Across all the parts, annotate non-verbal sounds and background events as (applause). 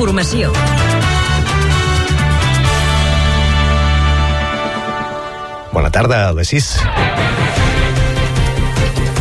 Informació. Bona tarda, a les 6.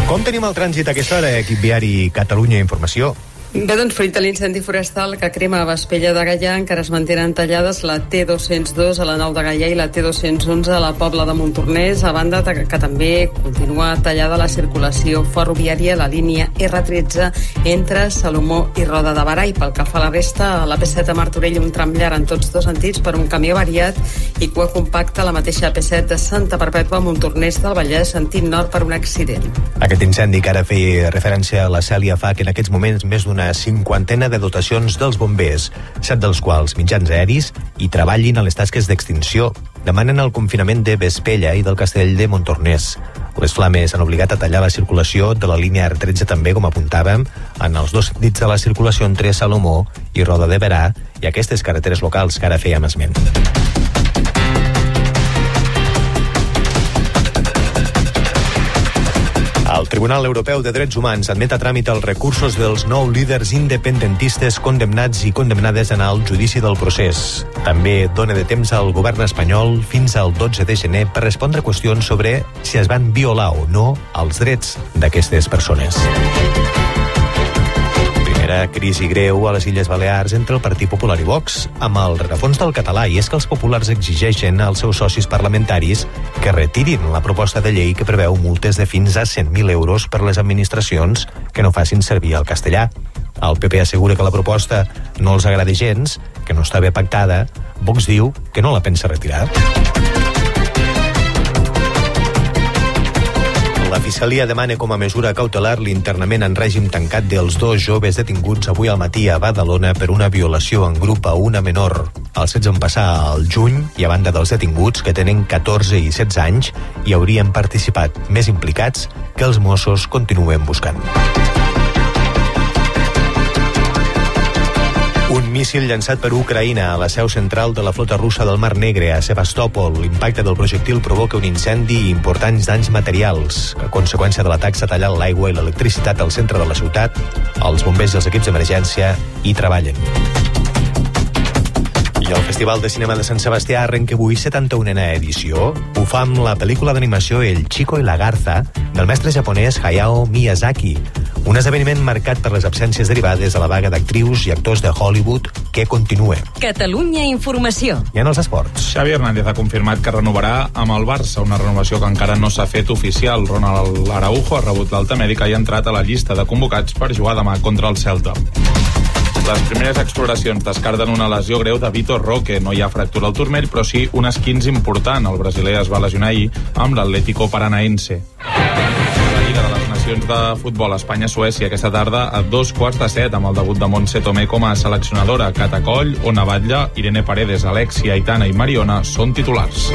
Com tenim el trànsit a aquesta hora, equip viari Catalunya Informació? Bé, doncs, fruit de l'incendi forestal que crema a Vespella de Gaià, encara es mantenen tallades la T202 a la Nou de Gaià i la T211 a la Pobla de Montornès, a banda de que també continua tallada la circulació ferroviària a la línia R13 entre Salomó i Roda de Barà. I pel que fa a la resta, a la P7 a Martorell, un tram llarg en tots dos sentits per un camió variat i cua compacta a la mateixa P7 de Santa Perpètua a Montornès del Vallès, sentit nord per un accident. Aquest incendi que ara feia referència a la Cèlia fa que en aquests moments més d'una una cinquantena de dotacions dels bombers, set dels quals mitjans aeris, i treballin a les tasques d'extinció. Demanen el confinament de Vespella i del castell de Montornès. Les flames han obligat a tallar la circulació de la línia R13 també, com apuntàvem, en els dos sentits de la circulació entre Salomó i Roda de Berà i aquestes carreteres locals que ara fèiem esment. El Tribunal Europeu de Drets Humans admet a tràmit els recursos dels nou líders independentistes condemnats i condemnades en el judici del procés. També dona de temps al govern espanyol fins al 12 de gener per respondre qüestions sobre si es van violar o no els drets d'aquestes persones primera crisi greu a les Illes Balears entre el Partit Popular i Vox, amb el rerefons del català, i és que els populars exigeixen als seus socis parlamentaris que retirin la proposta de llei que preveu multes de fins a 100.000 euros per les administracions que no facin servir el castellà. El PP assegura que la proposta no els agrada gens, que no està bé pactada. Vox diu que no la pensa retirar. La Fiscalia demana com a mesura cautelar l'internament en règim tancat dels dos joves detinguts avui al matí a Badalona per una violació en grup a una menor. Els fets van passar al juny i a banda dels detinguts, que tenen 14 i 16 anys, hi haurien participat més implicats que els Mossos continuen buscant. Míssil llançat per Ucraïna a la seu central de la flota russa del Mar Negre, a Sebastòpol. L'impacte del projectil provoca un incendi i importants danys materials. A conseqüència de l'atac s'ha tallat l'aigua i l'electricitat al centre de la ciutat. Els bombers i els equips d'emergència hi treballen. I el Festival de Cinema de Sant Sebastià arrenca avui 71a edició. Ho fa amb la pel·lícula d'animació El Chico i la Garza, del mestre japonès Hayao Miyazaki. Un esdeveniment marcat per les absències derivades de la vaga d'actrius i actors de Hollywood que continua. Catalunya Informació. I en els esports. Xavi Hernández ha confirmat que renovarà amb el Barça, una renovació que encara no s'ha fet oficial. Ronald Araujo ha rebut l'alta mèdica i ha entrat a la llista de convocats per jugar demà contra el Celta. Les primeres exploracions descarten una lesió greu de Vitor Roque. No hi ha fractura al turmell, però sí un esquins important. El brasiler es va lesionar ahir amb l'Atlético Paranaense. La Lliga de les Nacions de Futbol Espanya-Suècia aquesta tarda a dos quarts de set amb el debut de Montse Tomé com a seleccionadora. Catacoll, Ona Batlle, Irene Paredes, Alexia, Aitana i Mariona són titulars.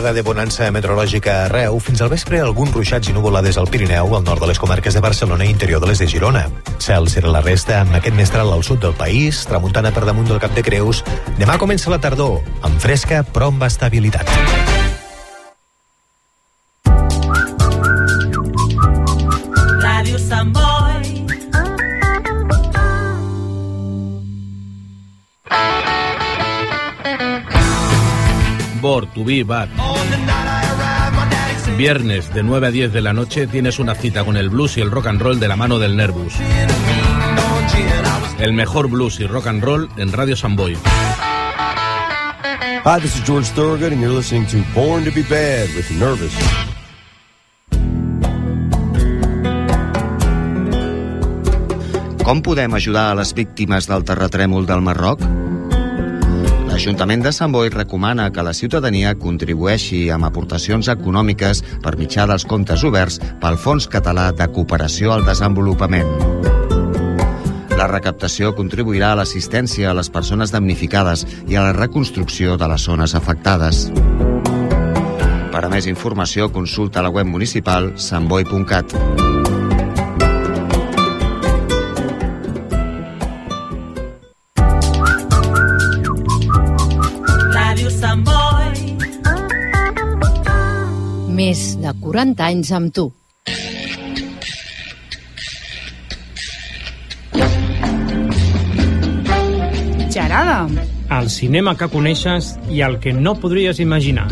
Tarda de bonança meteorològica arreu, fins al vespre alguns ruixats i nuvolades al Pirineu, al nord de les comarques de Barcelona i interior de les de Girona. Cel serà la resta amb aquest mestral al sud del país, tramuntana per damunt del Cap de Creus. Demà comença la tardor, amb fresca però amb estabilitat. Bor, Tubí, Bar. Viernes de 9 a 10 de la noche tienes una cita con el blues y el rock and roll de la mano del Nervus. El mejor blues y rock and roll en Radio Samboy. Hi, this is George Thorogood, and you're listening to Born to be Bad with Nervous. Com podem ajudar a les víctimes del terratrèmol del Marroc? L'Ajuntament de Sant Boi recomana que la ciutadania contribueixi amb aportacions econòmiques per mitjà dels comptes oberts pel Fons Català de Cooperació al Desenvolupament. La recaptació contribuirà a l'assistència a les persones damnificades i a la reconstrucció de les zones afectades. Per a més informació, consulta la web municipal santboi.cat. 40 anys amb tu. Gerada. El cinema que coneixes i el que no podries imaginar.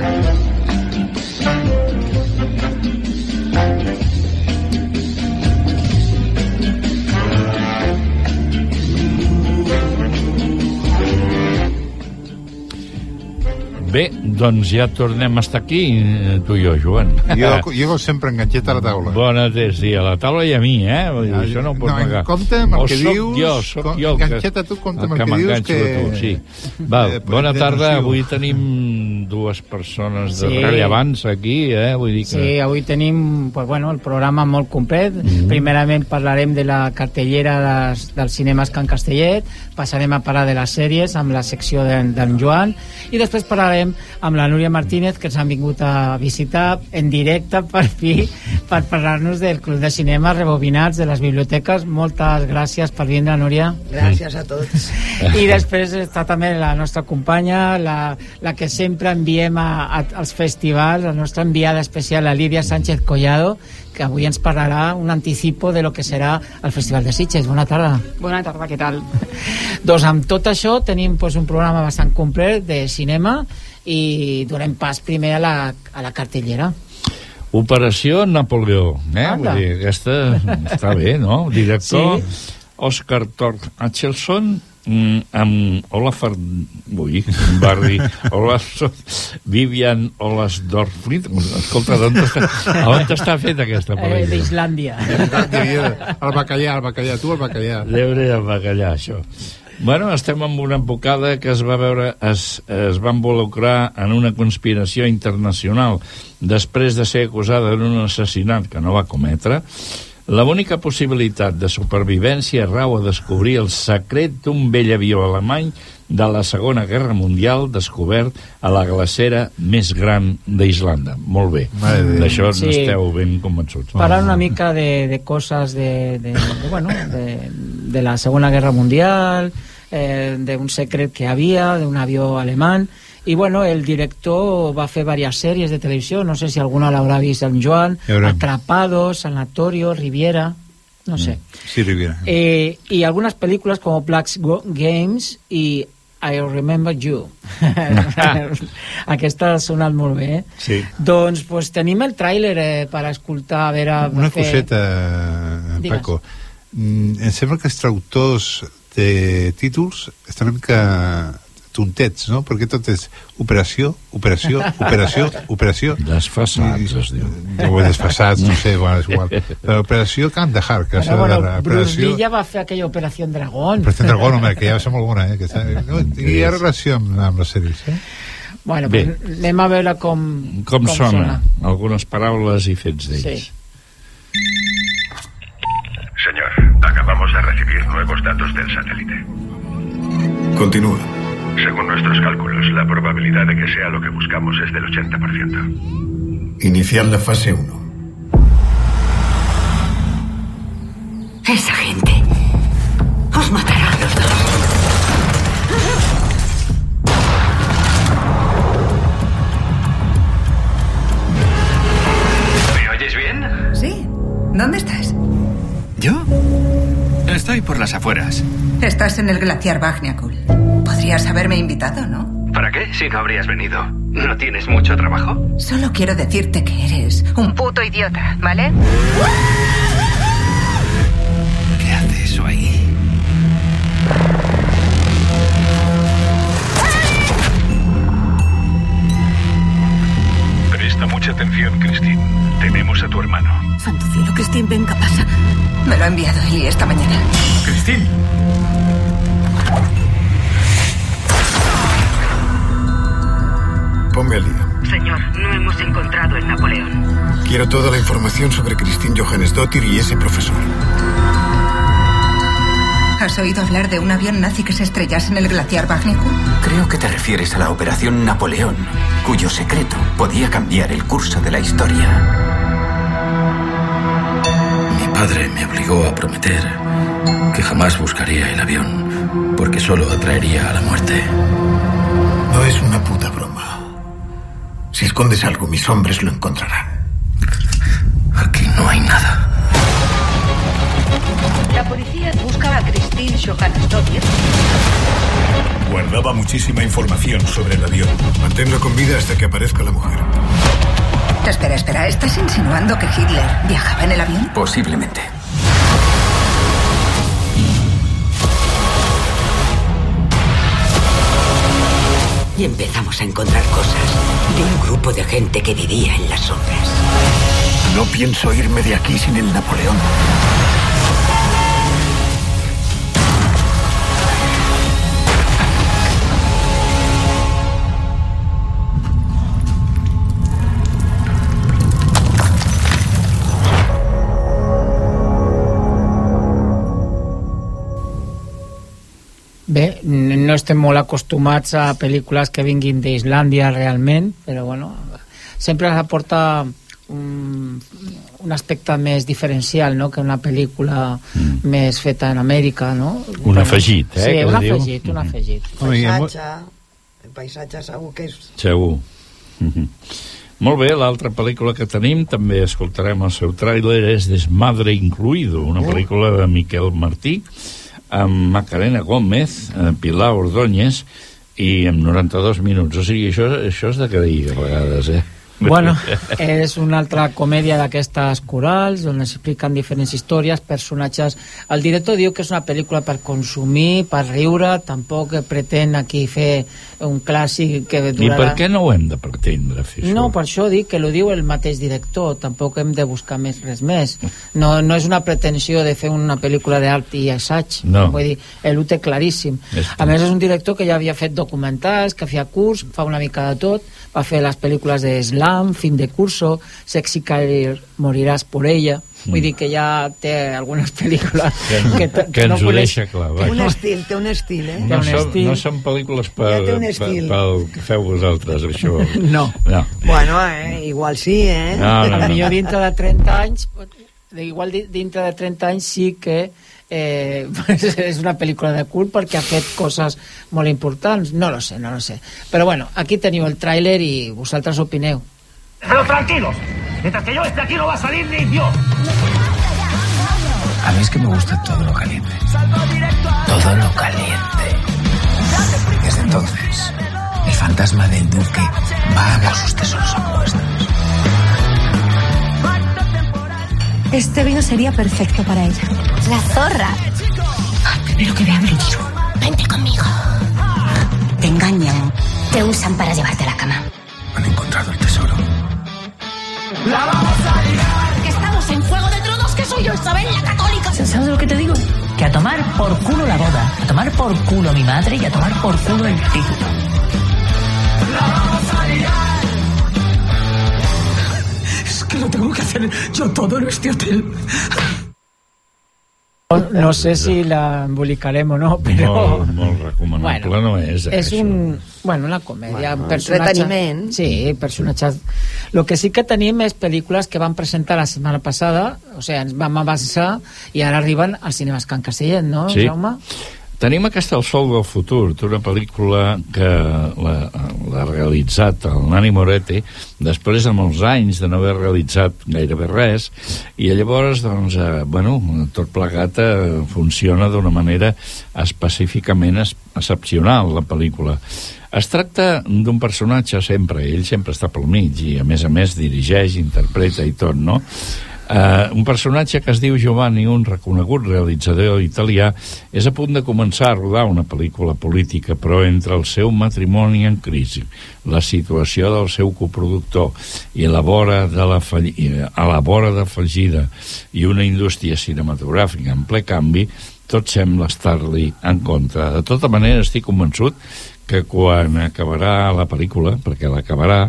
Bé, doncs ja tornem a estar aquí, eh, tu i jo, Joan. Jo, (laughs) jo sempre enganxet a la taula. Bona tarda, sí, a la taula i a mi, eh? Vull dir, Ja, això no ho pots no, negar. compte amb el o que soc dius, jo, soc com- jo enganxa't a tu, compte amb el que que dius, que- tu, sí. Va, Eh, bona de tarda, avui tenim dues persones de Sí. rellevants aquí, eh? Vull dir que... Sí, avui tenim pues, bueno, el programa molt complet. Mm -hmm. Primerament parlarem de la cartellera des, dels cinemes Can Castellet, passarem a parlar de les sèries amb la secció d'en de, Joan i després parlarem amb la Núria Martínez que ens han vingut a visitar en directe per fi per parlar-nos del Club de Cinema Rebobinats de les biblioteques. Moltes gràcies per vindre, Núria. Gràcies a tots. I després està també la nostra companya, la, la que sempre enviem a, a, als festivals, la nostra enviada especial, la Lídia Sánchez Collado, que avui ens parlarà un anticipo de lo que serà el Festival de Sitges. Bona tarda. Bona tarda, què tal? (laughs) Doncs amb tot això tenim pues, un programa bastant complet de cinema i donem pas primer a la, a la cartellera. Operació Napoleó, eh? Anda. Vull dir, aquesta està bé, no? Director Sí. Òscar Thor Achelson amb Olafar ui, Barri Olafson Vivian Olasdorflit escolta, on està, on està feta aquesta Eh, pel·lícula? D'Islàndia. El bacallà, el bacallà, tu el bacallà. Lleure el bacallà, això. Bueno, estem amb una advocada que es va veure, es, es va involucrar en una conspiració internacional després de ser acusada d'un assassinat que no va cometre. La única possibilitat de supervivència rau a descobrir el secret d'un vell avió alemany de la Segona Guerra Mundial descobert a la glacera més gran d'Islanda. Molt bé. D'això Sí. n'esteu ben convençuts. Parlar una mica de, de coses de, de, de, bueno, de, de la Segona Guerra Mundial, eh, d'un secret que havia, d'un avió alemany, i bueno, el director va fer diverses sèries de televisió, no sé si alguna l'haurà vist en Joan. Atrapados, Sanatorio, Riviera, no sé. Sí, Riviera. Eh, y algunas películas como Black Games y I Remember You. (laughs) Aquesta ha sonat molt bé, eh? Sí. Doncs pues, tenim el tràiler eh, per escoltar, a veure... Una fer- coseta, Digues. Paco. Mm, em sembla que els traductors de títols estan una mica tontets, no? Perquè tot és operació, operació, operació, (laughs) operació... Desfassats, es diu. No, desfassats, no sé, bueno, és igual. (laughs) Però operació Kandahar, que Bueno, serà bueno, la Bruce operació... Lee ja va fer aquella Operació Dragón. Però estem dragón, home, que ja som alguna, eh? Que està... (laughs) no, hi ha relació amb, amb les sèries, eh? Bueno, Bé. pues, anem a veure com, Com, sona? Algunes paraules i fets d'ells. Sí. Señor, acabamos de recibir nuevos datos del satélite. Continúa. Según nuestros cálculos, la probabilidad de que sea lo que buscamos es del 80%. Iniciar la fase 1. Esa gente os matará a los dos. ¿Me oyes bien? Sí. ¿Dónde estás? ¿Yo? Estoy por las afueras. Estás en el glaciar Bagniakul. Podrías haberme invitado, ¿no? ¿Para qué? Si no habrías venido. ¿No tienes mucho trabajo? Solo quiero decirte que eres un puto idiota, ¿vale? ¿Qué hace eso ahí? Presta mucha atención, Christine. Tenemos a tu hermano. Santo cielo, Christine, venga, pasa. Me lo ha enviado Eli esta mañana. Christine. Ponme al día. Señor, no hemos encontrado el Napoleón. Quiero toda la información sobre Christine Johannesdottir y ese profesor. ¿Has oído hablar de un avión nazi que se estrellase en el glaciar Bagniakul? Creo que te refieres a la Operación Napoleón, cuyo secreto podía cambiar el curso de la historia. Mi padre me obligó a prometer que jamás buscaría el avión, porque solo atraería a la muerte. No es una puta broma. Si escondes algo, mis hombres lo encontrarán. Aquí no hay nada. La policía busca a Christine Johannesdottir. Guardaba muchísima información sobre el avión. Manténlo con vida hasta que aparezca la mujer. Espera, espera, ¿estás insinuando que Hitler viajaba en el avión? Posiblemente. Y empezamos a encontrar cosas de un grupo de gente que vivía en las sombras. No pienso irme de aquí sin el Napoleón. No estem molt acostumats a pel·lícules que vinguin d'Islàndia realment, però bueno, sempre aporta un, un aspecte més diferencial no? que una pel·lícula mm. més feta en Amèrica, no? Un afegit, eh, Sí, que un es diu. afegit, un afegit. Home, hi ha mo- paisatge, el paisatge segur que és... Segur. Mm -hmm. Molt bé, l'altra pel·lícula que tenim, també escoltarem el seu tràiler, és Desmadre Incluido, una pel·lícula de Miquel Martí, amb Macarena Gómez, eh, Pilar Ordóñez, i amb 92 minuts. O sigui, això, això és d'agrair a vegades, eh? Bueno, és una altra comèdia d'aquestes corals on s'expliquen diferents històries, personatges... El director diu que és una pel·lícula per consumir, per riure, tampoc pretén aquí fer un clàssic que I durarà... per què no ho hem de pretendre fer això? No, per això dic que ho diu el mateix director, tampoc hem de buscar més res més. No, no és una pretensió de fer una pel·lícula d'art i assaig, No. vull dir, ell ho té claríssim. És A més, és un director que ja havia fet documentals, que feia curs, fa una mica de tot, va fer les pel·lícules de Slam, Fin de Curso, Sexy Career, Moriràs por ella... Vull dir que ja té algunes pel·lícules Que, t- que ens no ho deixa clar. Té un estil, té un estil, eh? No, un som, estil. no són pel·lícules per, Ja per, pel que feu vosaltres, això. No. no. Bueno, eh, igual sí, eh? No, no, no. Potser dintre de 30 anys igual di- dintre de 30 anys sí que eh, (laughs) és una pel·lícula de cult perquè ha fet coses molt importants no lo sé, no lo sé però bueno, aquí teniu el tràiler i vosaltres opineu Pero tranquilos, mientras que yo esté aquí no va a salir ni Dios. A mí es que me gusta todo lo caliente. Todo lo caliente. Desde entonces, el fantasma del duque vaga sus tesoros opuestos. Este vino sería perfecto para ella. La zorra. Primero que vean el tiro. Vente conmigo. Te engañan. Te usan para llevarte a la cama. Han encontrado el tesoro. Que estamos en Juego de Tronos, que soy yo, Isabel la Católica. ¿Sabes lo que te digo? Que a tomar por culo la boda, a tomar por culo mi madre y a tomar por culo el título. Es que lo tengo que hacer yo todo en este hotel. No, no sé si la embolicarem o no però Molt, molt recomanable Bueno, no és, eh, és això. un, bueno, una comèdia, Bueno, un personatge... Sí, personatges... Lo que sí que tenim és pel·lícules que van presentar la setmana passada, o sigui, ens vam avançar i ara arriben als cinemes Can Castellet, no, Sí. Jaume? Tenim aquesta El sol del futur, una pel·lícula que l'ha realitzat el Nani Moretti després de molts anys de no haver realitzat gairebé res i llavors, doncs, eh, bueno, tot plegat eh, funciona d'una manera específicament es excepcional, la pel·lícula. Es tracta d'un personatge sempre, ell sempre està pel mig i a més a més dirigeix, interpreta i tot, no? Uh, un personatge que es diu Giovanni, un reconegut realitzador italià, és a punt de començar a rodar una pel·lícula política, però entre el seu matrimoni en crisi, la situació del seu coproductor i la vora de la falli... a la vora de fallida i una indústria cinematogràfica en ple canvi, tot sembla estar-li en contra. De tota manera, estic convençut que quan acabarà la pel·lícula, perquè l'acabarà,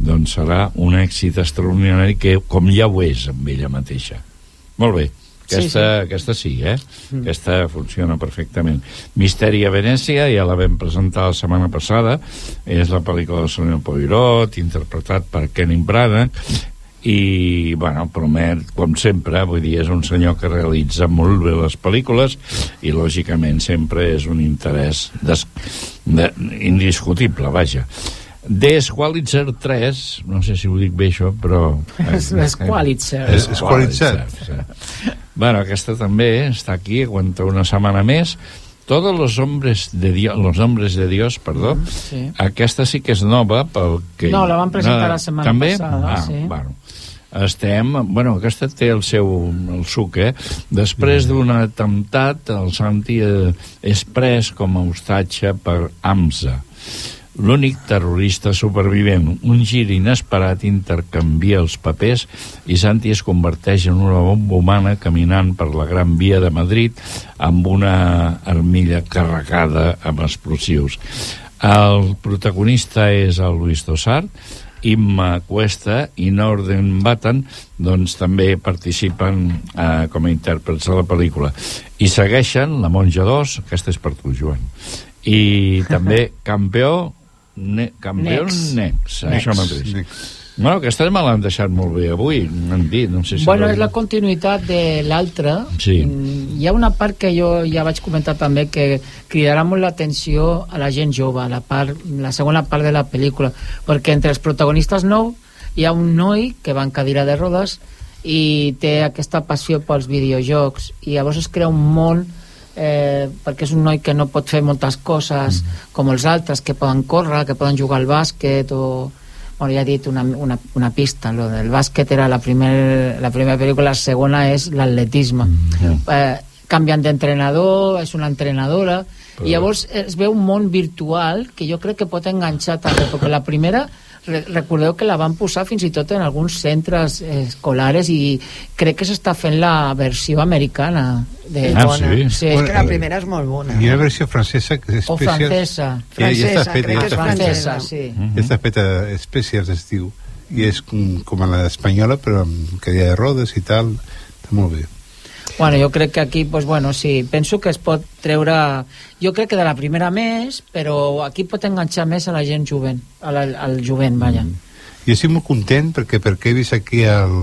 doncs serà un èxit extraordinari que com ja ho és amb ella mateixa. Molt bé. Aquesta sí, sí. aquesta sí eh? Mm. Aquesta funciona perfectament. Misteri a Venècia, ja la vam presentar la setmana passada, és la pel·lícula del senyor Poirot, interpretat per Kenny Branagh, i, bueno, promet, com sempre, vull dir, és un senyor que realitza molt bé les pel·lícules i, lògicament, sempre és un interès des, de, indiscutible, vaja. The Squalitzer 3, no sé si ho dic bé això, però... És- és Squalitzer. Squalitzer. sí. Bueno, aquesta també està aquí, aguanta una setmana més. Todos los hombres de Dios, los hombres de Dios, perdó. sí. Aquesta sí que és nova, pel que... No, la van presentar la setmana també? passada, ah, sí. Bueno, estem... Bueno, aquesta té el seu el suc, eh? Després d'un atemptat, el Santi eh, és pres com a hostatge per AMSA. L'únic terrorista supervivent, un gir inesperat intercanvia els papers i Santi es converteix en una bomba humana caminant per la Gran Via de Madrid amb una armilla carregada amb explosius. El protagonista és el Luis Tosar, Imma Cuesta i Norden Batten doncs també participen eh, com a intèrprets de la pel·lícula i segueixen La Monja 2 aquesta és per tu Joan i també (laughs) Campeó ne, Campeó Nex. Nex, Nex. això mateix bueno, aquesta me l'han deixat molt bé avui m'han dit, no sé si Bueno, és la continuïtat de l'altre. Sí. Mm, Hi ha una part que jo ja vaig comentar també que cridarà molt l'atenció a la gent jove, la, part, la segona part de la pel·lícula, perquè entre els protagonistes nou hi ha un noi que va en cadira de rodes i té aquesta passió pels videojocs i llavors es crea un món eh, perquè és un noi que no pot fer moltes coses com els altres, que poden córrer, que poden jugar al bàsquet o... Bueno, ja he dit una, una, una pista, lo del bàsquet era la, primer, la primera pel·lícula, la segona és l'atletisme. Eh, canviant d'entrenador, és una entrenadora, i llavors es veu un món virtual que jo crec que pot enganxar també, perquè la primera recordeu que la van posar fins i tot en alguns centres escolares i crec que s'està fent la versió americana de Ah, bona. sí? sí és Bueno, que la primera és molt bona. Hi ha una versió francesa que és O especial. francesa. Ja, ja està feta, crec ja és francesa. sí. Ja està feta especial, es diu. I és com, com a l'espanyola, però amb cadira de rodes i tal. Està molt bé. Bueno, jo crec que aquí, pues, bueno, sí, penso que es pot treure... Jo crec que de la primera més, però aquí pot enganxar més a la gent jovent, a la, al jovent, vaja. Jo estic molt content perquè, perquè he vist aquí el,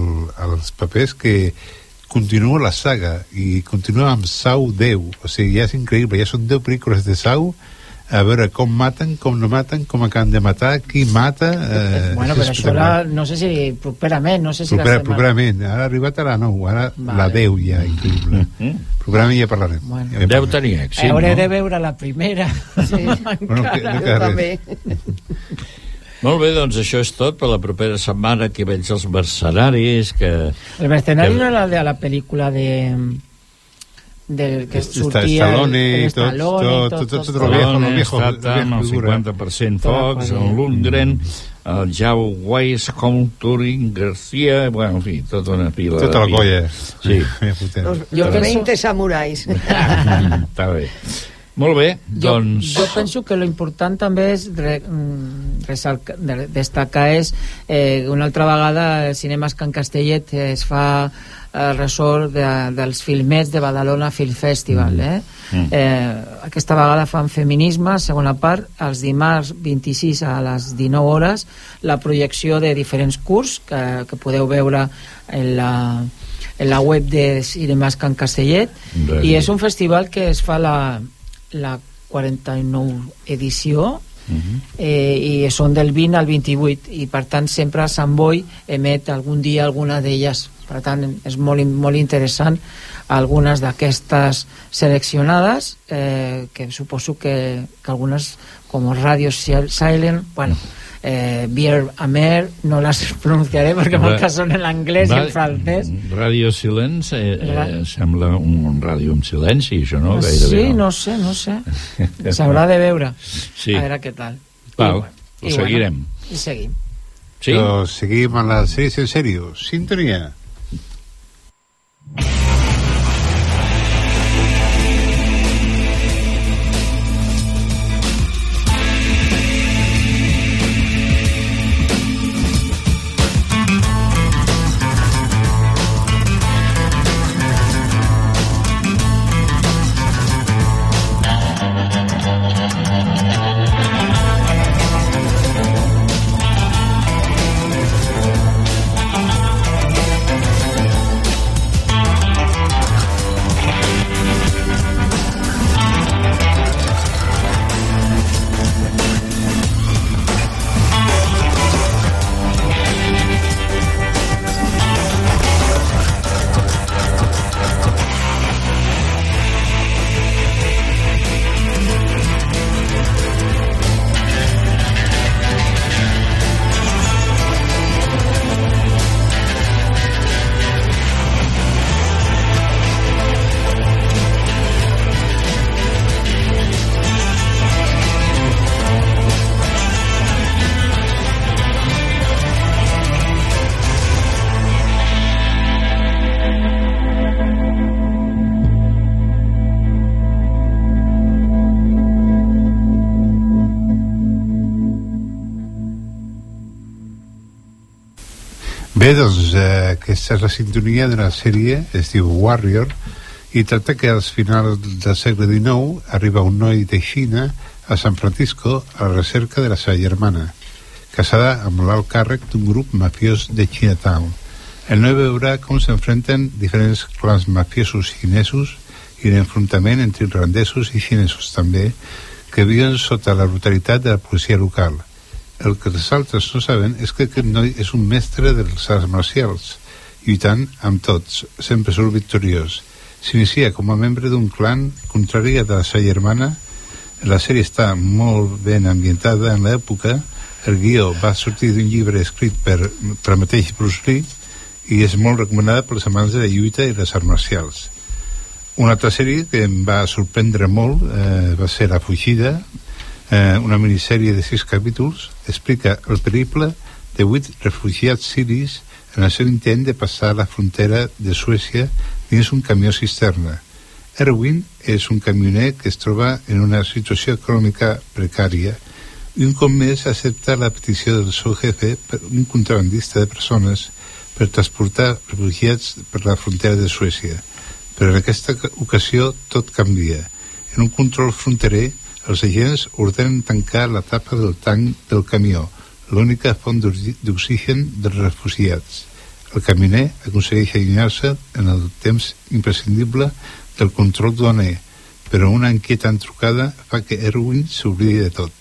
els papers que continua la saga i continua amb Sau 10 o sigui, ja és increïble, ja són 10 pel·lícules de Sau a veure com maten, com no maten, com acaben de matar, qui mata... Eh, Bueno, però això la, no sé si properament, no sé si Propera, la setmana... properament, ara ha arribat a la 9, ara Vale. la 10 ja, increïble. Properament ja parlarem. Bueno. Ja Deu tenir èxit, Hauré no? de veure la primera. (laughs) Sí, Bueno, que- encara. no queda res. També. (laughs) Molt bé, doncs això és tot per la propera setmana que veig els mercenaris que... El mercenario que- no era de la película de del que sortia Stallone, tot- tot- tot, tot- tot, tot lo viejo, Statham, lo el viejo figura. 50% Toda la Fox, el Lundgren, el Jau Weiss, Turing, García, bueno, en fi, tota una pila. Tota la colla. Sí. Jo penso- 20 samuráis. (laughs) Està bé. Molt bé, jo, doncs... jo penso que lo important també és re, mm, resalca, de, destacar és eh, una altra vegada el Cinemes Can Castellet es fa eh, ressort de, dels filmets de Badalona Film Festival eh? Mm. Eh, aquesta vegada fan feminisme, segona part els dimarts 26 a les 19 hores la projecció de diferents curs que, que podeu veure en la, en la web de Cinemes Can Castellet Bé. i és un festival que es fa la, la 49 edició Mhm. eh, i són del 20 al 28 i per tant sempre Sant Boi emet algun dia alguna d'elles per tant és molt, molt interessant algunes d'aquestes seleccionades eh, que suposo que, que algunes com Radio Sil- Silent bueno, eh, Beer Amer no les (laughs) pronunciaré perquè Ra- moltes són en anglès i en francès Ràdio Silenci, eh, eh, sembla un, un ràdio amb silenci, això no? Gairebé, sí, no sé, no sé s'haurà de veure Sí. a veure què tal Val, I, ho seguirem. Bueno, i seguim Sí? Però seguim amb les sèries en sèrio. Sintonia. Bé, doncs, eh, aquesta és la sintonia d'una sèrie, es diu Warrior, i tracta que als finals del segle XIX arriba un noi de Xina a San Francisco a la recerca de la seva germana, casada amb l'alt càrrec d'un grup mafiós de Chinatown. El noi veurà com s'enfrenten diferents clans mafiosos xinesos i l'enfrontament entre irlandesos i xinesos també, que viuen sota la brutalitat de la policia local. El que els altres no saben és que aquest noi és un mestre dels arts marcials, lluitant amb tots, sempre surt victoriós. S'inicia com a membre d'un clan contrari a la seva germana. La sèrie està molt ben ambientada en l'època. El guió va sortir d'un llibre escrit per, per mateix Bruce Lee i és molt recomanada pels amants de la lluita i les arts marcials. Una altra sèrie que em va sorprendre molt eh, va ser La Fugida, eh, una minissèrie de sis capítols, explica el periple de vuit refugiats siris en el seu intent de passar la frontera de Suècia dins un camió cisterna. Erwin és un camioner que es troba en una situació econòmica precària i un cop més accepta la petició del seu jefe per un contrabandista de persones per transportar refugiats per la frontera de Suècia. Però en aquesta ocasió tot canvia. En un control fronterer, els agents ordenen tancar la tapa del tanc del camió, l'única font d'oxigen dels refugiats. El caminer aconsegueix allunyar-se en el temps imprescindible del control duaner, però una inquietant trucada fa que Erwin s'oblidi de tot.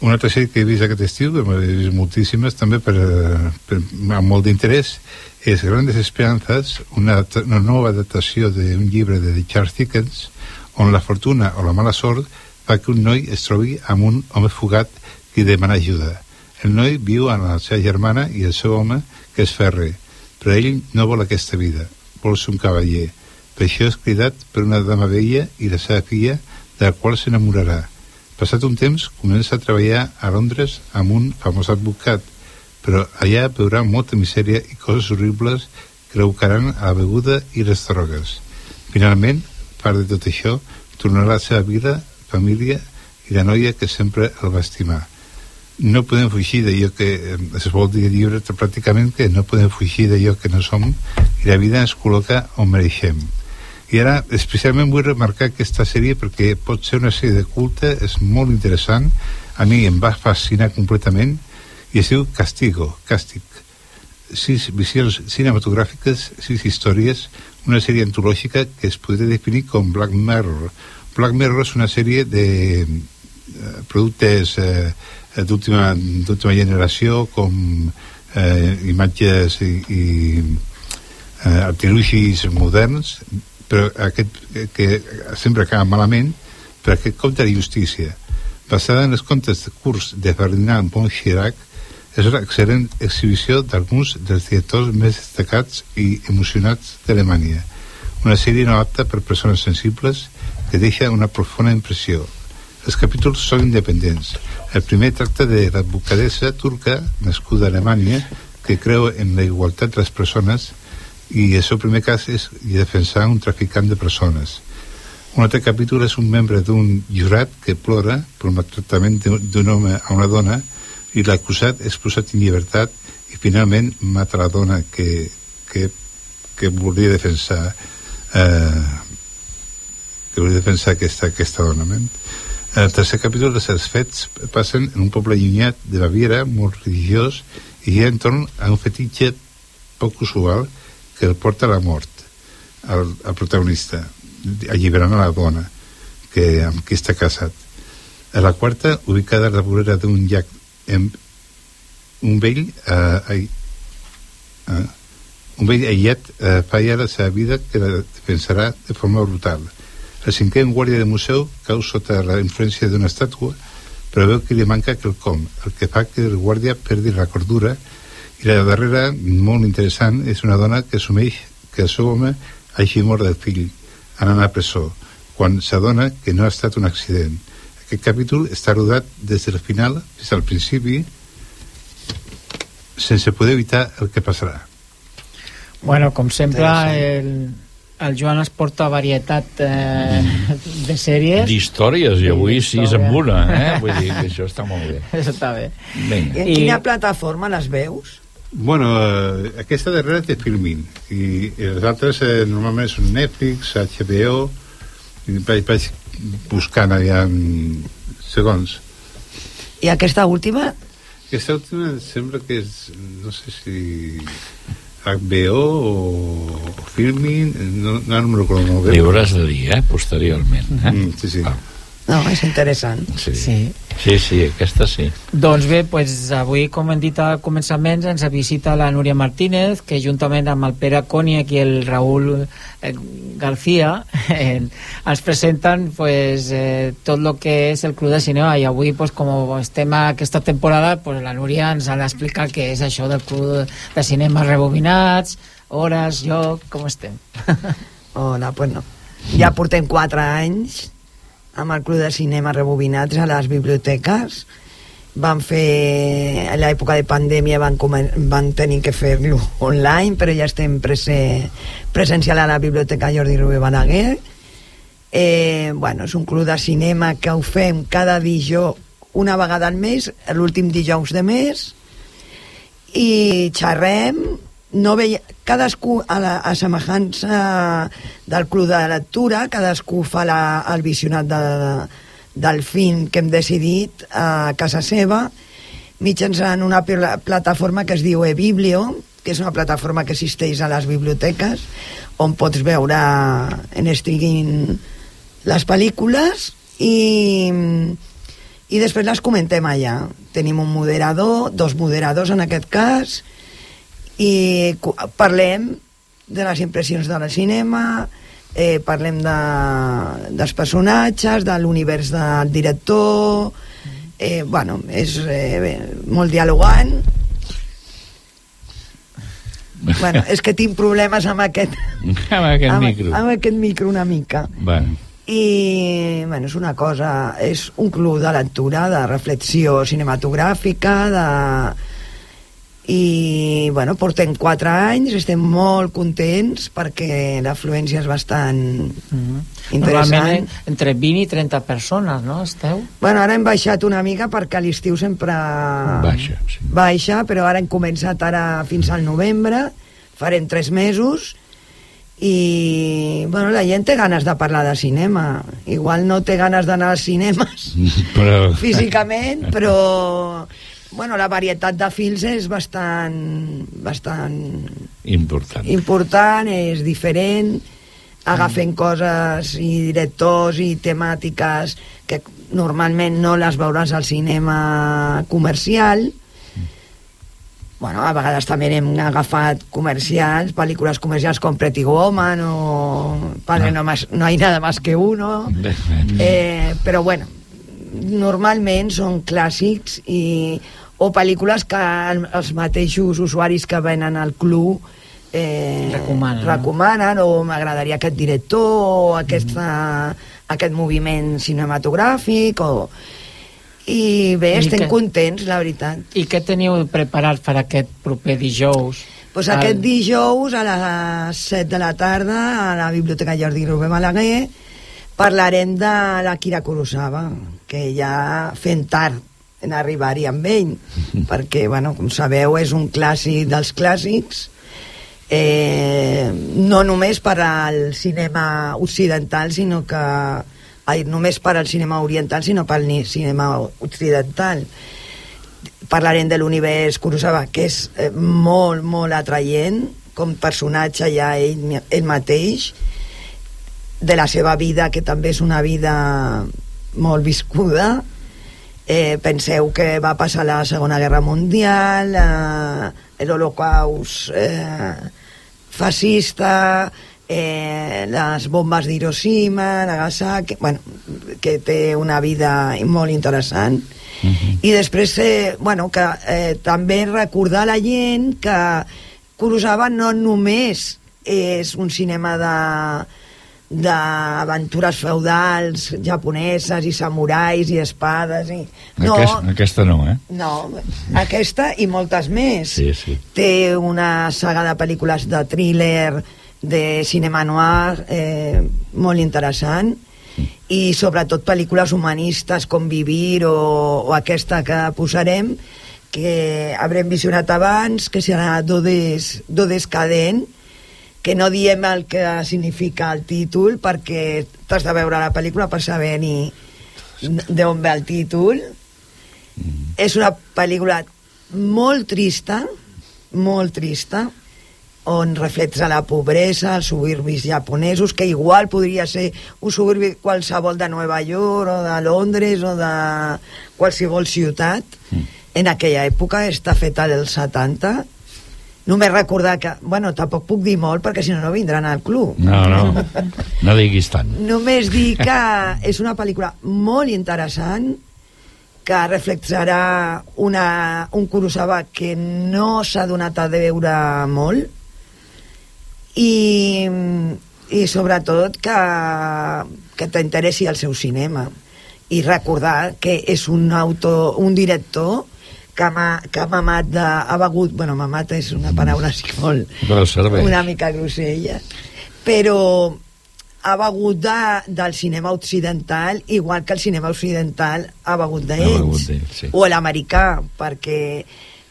Una altra sèrie que he vist aquest estiu, que m'he vist moltíssimes, també per, per, amb molt d'interès, és Grandes Esperanzas, una, una nova adaptació d'un llibre de Charles Dickens, on la fortuna o la mala sort fa que un noi es trobi amb un home fugat que demana ajuda. El noi viu amb la seva germana i el seu home, que és ferre, però ell no vol aquesta vida, vol ser un cavaller. Per això és cridat per una dama vella i la seva filla, de la qual s'enamorarà. Passat un temps, comença a treballar a Londres amb un famós advocat, però allà veurà molta misèria i coses horribles que l'evocaran a la beguda i les drogues. Finalment, part de tot això, tornarà a la seva vida, família i la noia que sempre el va estimar. No podem fugir d'allò que es vol dir lliure pràcticament que no podem fugir d'allò que no som i la vida ens col·loca on mereixem. I ara especialment vull remarcar aquesta sèrie perquè pot ser una sèrie de culte, és molt interessant, a mi em va fascinar completament i es diu Castigo, Càstig. Sis visions cinematogràfiques, sis històries, una sèrie antològica que es podria definir com Black Mirror. Black Mirror és una sèrie de eh, productes eh, d'última generació com eh, imatges i, i eh, artilugis moderns però aquest que sempre acaba malament per aquest compte de justícia basada en els contes de curs de Ferdinand von Chirac és una excel·lent exhibició d'alguns dels directors més destacats i emocionats d'Alemanya. Una sèrie no apta per persones sensibles que deixa una profunda impressió. Els capítols són independents. El primer tracta de l'advocadessa turca nascuda a Alemanya que creu en la igualtat de les persones i el seu primer cas és defensar un traficant de persones. Un altre capítol és un membre d'un jurat que plora per el maltractament d'un home a una dona i l'acusat és posat en llibertat i finalment mata la dona que, que, que volia defensar eh, que volia defensar aquesta, aquesta dona. El tercer capítol és els fets passen en un poble allunyat de Baviera, molt religiós, i gira entorn a un fetitge poc usual que el porta a la mort al, al protagonista alliberant a la dona que, amb qui està casat a la quarta ubicada a la vorera d'un llac en, un vell eh, eh, un vell aïllat eh, falla la seva vida que la defensarà de forma brutal el cinquè guàrdia de museu cau sota la influència d'una estàtua però veu que li manca quelcom el que fa que el guàrdia perdi la cordura i la darrera, molt interessant, és una dona que assumeix que el seu home hagi mort del fill anant a presó, quan s'adona que no ha estat un accident. Aquest capítol està rodat des del final fins al principi sense poder evitar el que passarà. Bueno, com sempre, el, el Joan es porta varietat eh, de sèries. D'històries, i avui sis amb una, eh? Vull dir que això està molt bé. (laughs) Això està bé. Vinga. I en quina plataforma les veus? Bueno, eh, aquesta darrera té Filmin i, i les altres eh, normalment són Netflix, HBO i vaig, vaig buscant allà en segons I aquesta última? aquesta última em sembla que és no sé si HBO o Filmin no, no, no me recordo molt bé Li hauràs de dir, eh, posteriorment. Eh? Mm, sí, sí. No, és interessant. Sí. Sí. sí, sí, aquesta sí. Doncs bé, pues, avui, com hem dit al començament, ens visita la Núria Martínez, que juntament amb el Pere Còniac i el Raül eh, García (laughs) eh, ens presenten pues, eh, tot el que és el Club de Cinema i avui, pues, com estem a aquesta temporada, pues, la Núria ens ha d'explicar què és això del Club de Cinema Rebobinats, hores, lloc, com estem? (laughs) Hola, pues no. Ja portem 4 anys amb el Club de Cinema Rebobinats a les biblioteques. Van fer, a l'època de pandèmia van, van tenir que fer-lo online, però ja estem prese, presencial a la Biblioteca Jordi Rubé Balaguer. Eh, bueno, és un club de cinema que ho fem cada dijous, una vegada al mes, l'últim dijous de mes, i xerrem, no veia, cadascú a, la, a semejança del club de lectura, cadascú fa la, el visionat de, del film que hem decidit a casa seva mitjançant una pla- plataforma que es diu eBiblio que és una plataforma que existeix a les biblioteques on pots veure en streaming les pel·lícules i, i després les comentem allà. Tenim un moderador, dos moderadors en aquest cas i parlem de les impressions de la cinema, eh, parlem de, dels personatges, de l'univers del director, eh, bueno, és eh, bé, molt dialogant. bueno, és que tinc problemes amb aquest, (laughs) Amb aquest amb, micro. amb aquest micro una mica. Bueno. I, bueno, és una cosa, és un club de lectura, de reflexió cinematogràfica, de... I, bueno, portem 4 anys, estem molt contents perquè l'afluència és bastant interessant. Normalment entre 20 i 30 persones, no? Esteu? Bueno, ara hem baixat una mica perquè a l'estiu sempre Baixa, sí. baixa, però ara hem començat ara fins al novembre, farem 3 mesos i bueno, la gent té ganes de parlar de cinema igual no té ganes d'anar als cinemes (laughs) Però... físicament però bueno, la varietat de films és bastant bastant Important. important, és diferent. Agafen coses i directors i temàtiques que normalment no les veuràs al cinema comercial. Bueno, a vegades també hem agafat comercials, pel·lícules comercials com Pretty Woman o Padre no, más, no hay nada más que uno. Eh, però bueno normalment són clàssics i, o pel·lícules que el- els mateixos usuaris que venen al club eh, Recomanen, no? recomanen o m'agradaria aquest director o aquesta, aquest moviment cinematogràfic o... i bé, I estem que- contents, la veritat. I què teniu preparat per aquest proper dijous? Pues Al- aquest dijous a les 7 de la tarda a la Biblioteca Jordi Rubé Balaguer parlarem de la Kira Kurosawa que ja fent tard en arribar-hi amb ell (laughs) perquè, bueno, com sabeu, és un clàssic dels clàssics eh, no només per al cinema occidental sinó que ai, només per al cinema oriental sinó pel ni- cinema occidental. Parlarem de l'univers Kurosawa que és eh, molt, molt atraient com personatge ja ell, ell mateix de la seva vida que també és una vida molt viscuda. Eh, penseu que va passar la Segona Guerra Mundial eh, l'Holocaust eh, fascista eh, les bombes d'Hiroshima Nagasaki bueno, que té una vida molt interessant. I després eh, bueno, que, eh, també recordar la gent que Kurosawa no només és un cinema de d'aventures feudals japoneses i samurais i espades i... no, Aquest, aquesta no, eh? no, aquesta i moltes més Sí, sí. té una saga de pel·lícules de thriller de cinema noir eh, molt interessant i sobretot pel·lícules humanistes com Vivir o, o aquesta que posarem que haurem visionat abans, que serà Dodes, Dodes Cadent, que no diem el que significa el títol perquè t'has de veure la pel·lícula per saber ni d'on ve el títol. Mm. És una pel·lícula molt trista, molt trista, on reflexa la pobresa, els suburbis japonesos, que igual podria ser un suburbi qualsevol de Nova York o de Londres o de qualsevol ciutat. Mm. En aquella època està feta dels 70. Només recordar que... Bueno, tampoc puc dir molt perquè si no no vindran al club. No, no, (laughs) no diguis tant. Només dir que és una pel·lícula molt interessant que reflexarà una, un Kurosawa que no s'ha donat a veure molt i, i sobretot que, que t'interessi el seu cinema i recordar que és un autor, un director que m'ha que ha mamat de, ha begut, bueno, mamat és una paraula així molt, una mica grossella, però ha begut de, del cinema occidental igual que el cinema occidental ha begut d'ells, sí. o l'americà, perquè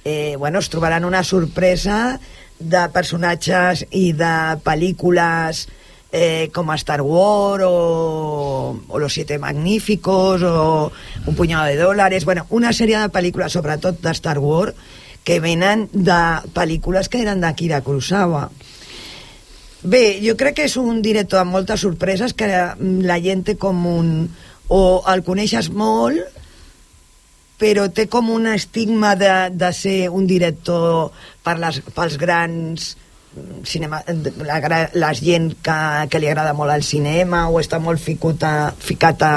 eh, bueno, es trobaran una sorpresa de personatges i de pel·lícules eh, com Star Wars o, o Los Siete Magníficos o Un puñado de dòlares bueno, una sèrie de pel·lícules, sobretot de Star Wars que venen de pel·lícules que eren d'Akira Kurosawa. Bé, jo crec que és un director amb moltes sorpreses que la gent té com un o el coneixes molt però té com un estigma de, de ser un director per les, pels grans cinema, la, la gent que, que li agrada molt el cinema o està molt ficuta, ficat a,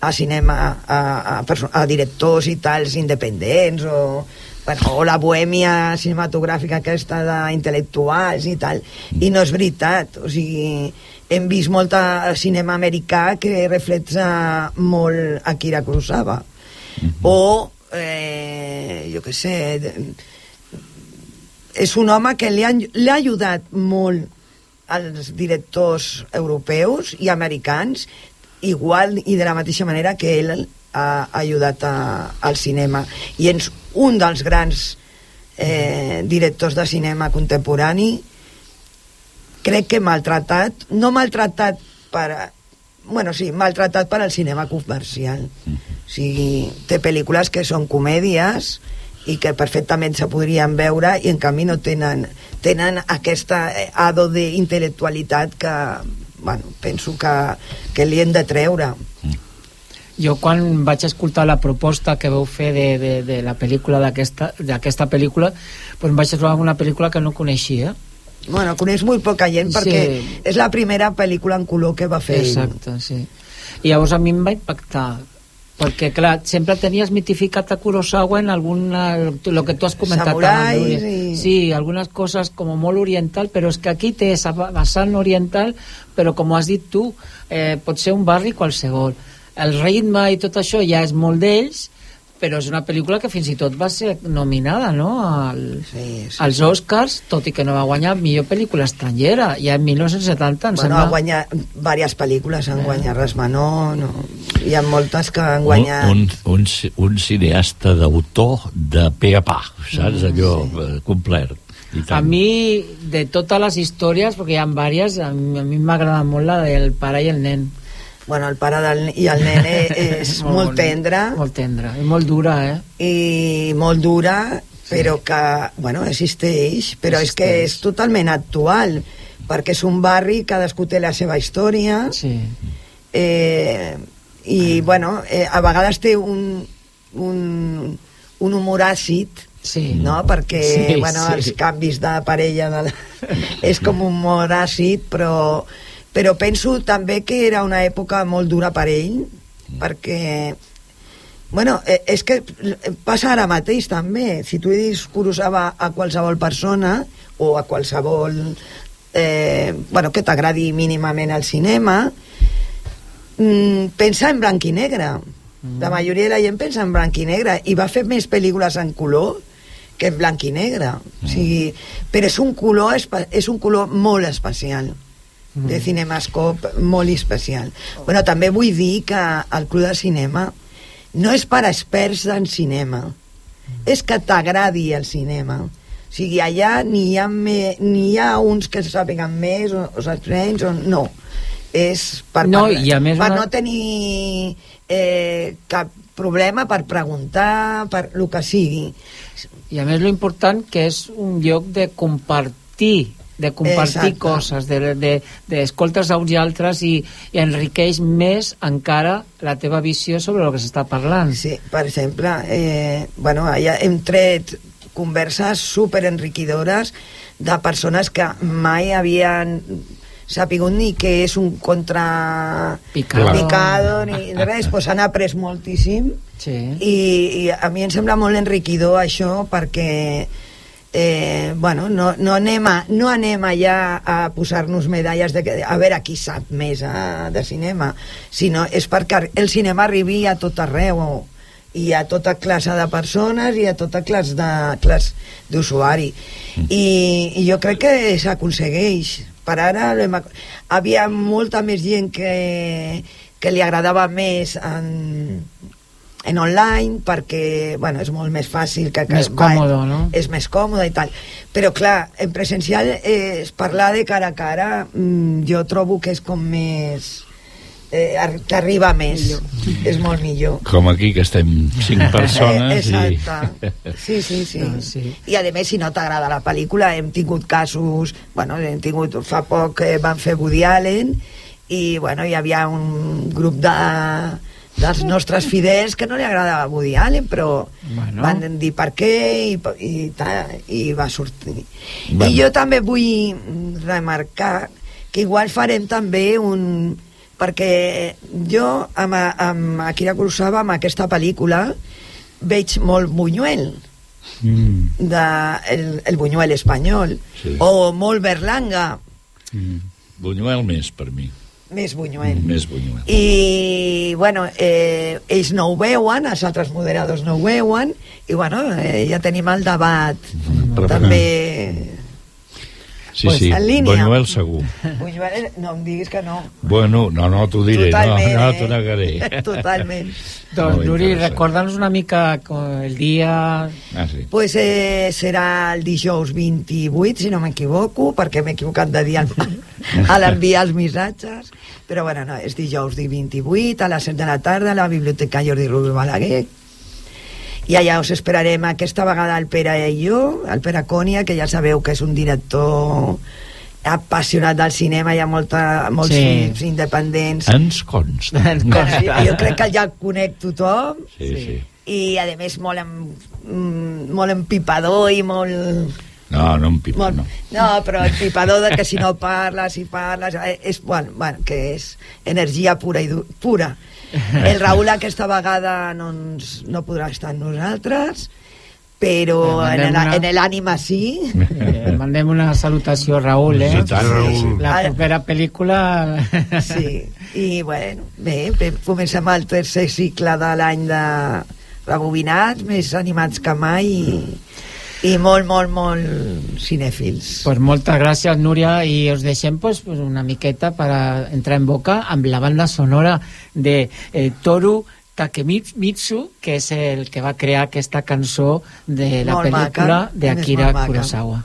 a cinema a, a, a directors i tals independents o, bueno, o la bohèmia cinematogràfica aquesta d'intel·lectuals i tal i no és veritat o sigui, hem vist molt cinema americà que reflexa molt Akira Kurosawa -huh. o eh, jo què sé és un home que li ha, li ha ajudat molt als directors europeus i americans igual i de la mateixa manera que ell ha ajudat a, al cinema. I és un dels grans eh, directors de cinema contemporani. Crec que maltratat no maltratat per bueno, sí, maltratat per al cinema comercial. O sigui, té pel·lícules que són comèdies i que perfectament se podrien veure i en canvi no tenen, tenen aquesta eh, ado d'intel·lectualitat que, bueno, penso que, que li hem de treure. Mm. Jo quan vaig escoltar la proposta que veu fer de, de, de la pel·lícula d'aquesta pel·lícula, doncs vaig trobar una pel·lícula que no coneixia, Bueno, coneix molt poca gent perquè sí. és la primera pel·lícula en color que va fer Exacte, sí. I llavors a mi em va impactar perquè clar, sempre tenies mitificat a Kurosawa en alguna, lo que tu has comentat Samurais i... sí, algunes coses com molt oriental però és que aquí té esa vessant oriental però com has dit tu eh, pot ser un barri qualsevol. El ritme i tot això ja és molt d'ells però és una pel·lícula que fins i tot va ser nominada no? Al, sí, sí, als Oscars, tot i que no va guanyar millor pel·lícula estrangera, ja en 1970 em bueno, sembla... ha guanyat diverses pel·lícules han eh. guanyat Resmanó no? hi ha moltes que han guanyat un, un, un cineasta d'autor de pe a pa saps? Mm, allò sí. Eh, complet a mi, de totes les històries, perquè hi ha diverses, a mi, a mi m'agrada molt la del pare i el nen bueno, el pare del, i el nene (laughs) és molt, molt tendre molt tendre i molt dura eh? i molt dura però que, bueno, existeix però existeix. és que és totalment actual perquè és un barri, cadascú té la seva història sí. eh, i bueno, eh, a vegades té un, un, un humor àcid sí. no? perquè sí, bueno, sí. els canvis de parella de la... (laughs) és com un humor àcid però però penso també que era una època molt dura per ell perquè bueno, eh, és que passa ara mateix també si tu dius Kurosawa a qualsevol persona o a qualsevol eh, bueno, que t'agradi mínimament el cinema mm, pensa en blanc i negre mm. la majoria de la gent pensa en blanc i negre i va fer més pel·lícules en color que en blanc i negre mm. o sigui, però és un color és un color molt especial Mm. De Cinemascope molt especial. Bueno, també vull dir que el Club de Cinema no és per experts en cinema. és que t'agradi el cinema. O sigui, allà ni hi ha, me, ni hi ha uns que sàpiguen més o, o saps menys, o no. És per, No, per, i a més per una- no tenir eh, cap problema per preguntar, per el que sigui. I a més lo important que és un lloc de compartir de compartir Exacte. coses, de, de, d'escoltes a uns i altres i, i enriqueix més encara la teva visió sobre el que s'està parlant. Sí, per exemple, eh, bueno, allà hem tret converses super enriquidores de persones que mai havien sapigut ni què és un contra Picado. picado ni res, doncs han après moltíssim Sí. i, i a mi em sembla molt enriquidor això perquè eh, bueno, no, no, anem a, no anem allà a posar-nos medalles de que, a veure qui sap més a, de cinema sinó és perquè el cinema arribi a tot arreu i a tota classe de persones i a tota classe de classe d'usuari. I, i jo crec que s'aconsegueix. Per ara havia molta més gent que, que li agradava més en, en online perquè bueno, és molt més fàcil que, que Més còmode, no? és més còmode i tal però clar, en presencial eh, parlar de cara a cara mm, jo trobo que és com més eh, ar- t'arriba més és molt millor Com aquí, que estem cinc persones i... Exacte. Sí, sí, sí. sí. I a més, si no t'agrada la pel·lícula, hem tingut casos... Bueno, hem tingut... Fa poc que van fer Woody Allen i, bueno, hi havia un grup de dels nostres fidels que no li agradava Woody Allen però Bueno. van dir per què i, i, ta, i va sortir Bueno. i jo també vull remarcar que igual farem també un perquè jo amb, amb Akira Kurosawa amb aquesta pel·lícula veig molt Buñuel Mm. de, el, el Buñuel espanyol Sí. o molt Berlanga Mm. Buñuel més, per mi. Més Buñuel. Més Buñuel. i bueno, eh, ells no ho veuen els altres moderadors no ho veuen i bueno, eh, ja tenim el debat. També Sí, Pues, sí, en línia. Buñuel segur. Buñuel, no em diguis que no Bueno, no, no, t'ho diré, no, Totalment, no eh? t'ho negaré. (laughs) totalment Doncs, Molt Nuri, recorda'ns una mica el dia... Ah, sí. pues eh, serà el dijous 28 si no m'equivoco perquè m'he equivocat de dia al- (laughs) a l'enviar els missatges però bueno, no, és dijous di 28 a les 7 de la tarda a la Biblioteca Jordi Rubio Balaguer i allà us esperarem aquesta vegada el Pere i jo, el Pere Cònia, que ja sabeu que és un director apassionat del cinema, hi ha molta, molts Sí. films independents. Ens consta. Bueno, jo, jo crec que ja conec tothom Sí, sí. i a més molt, em, mm, molt empipador i molt... No, no em pipa, no. no, però empipador de que si no parles, si parles... eh, És, bueno, bueno, que és energia pura i du pura. (laughs) El Raül aquesta vegada no, ens, no podrà estar amb nosaltres, però Eh, en una- en l'ànima sí. Eh, mandem una salutació a Raül, eh? Sí, tant, Raül. La propera pel·lícula... (laughs) Sí, i bueno, bé, bé, comencem el tercer cicle de l'any de rebobinats, més animats que mai i, i molt, molt, molt cinèfils. Pues moltes gràcies, Núria, i us deixem pues, pues una miqueta per entrar en boca amb la banda sonora de eh, Toru Takemitsu, que és el que va crear aquesta cançó de la Molt pel·lícula maca, de a més, Akira molt maca.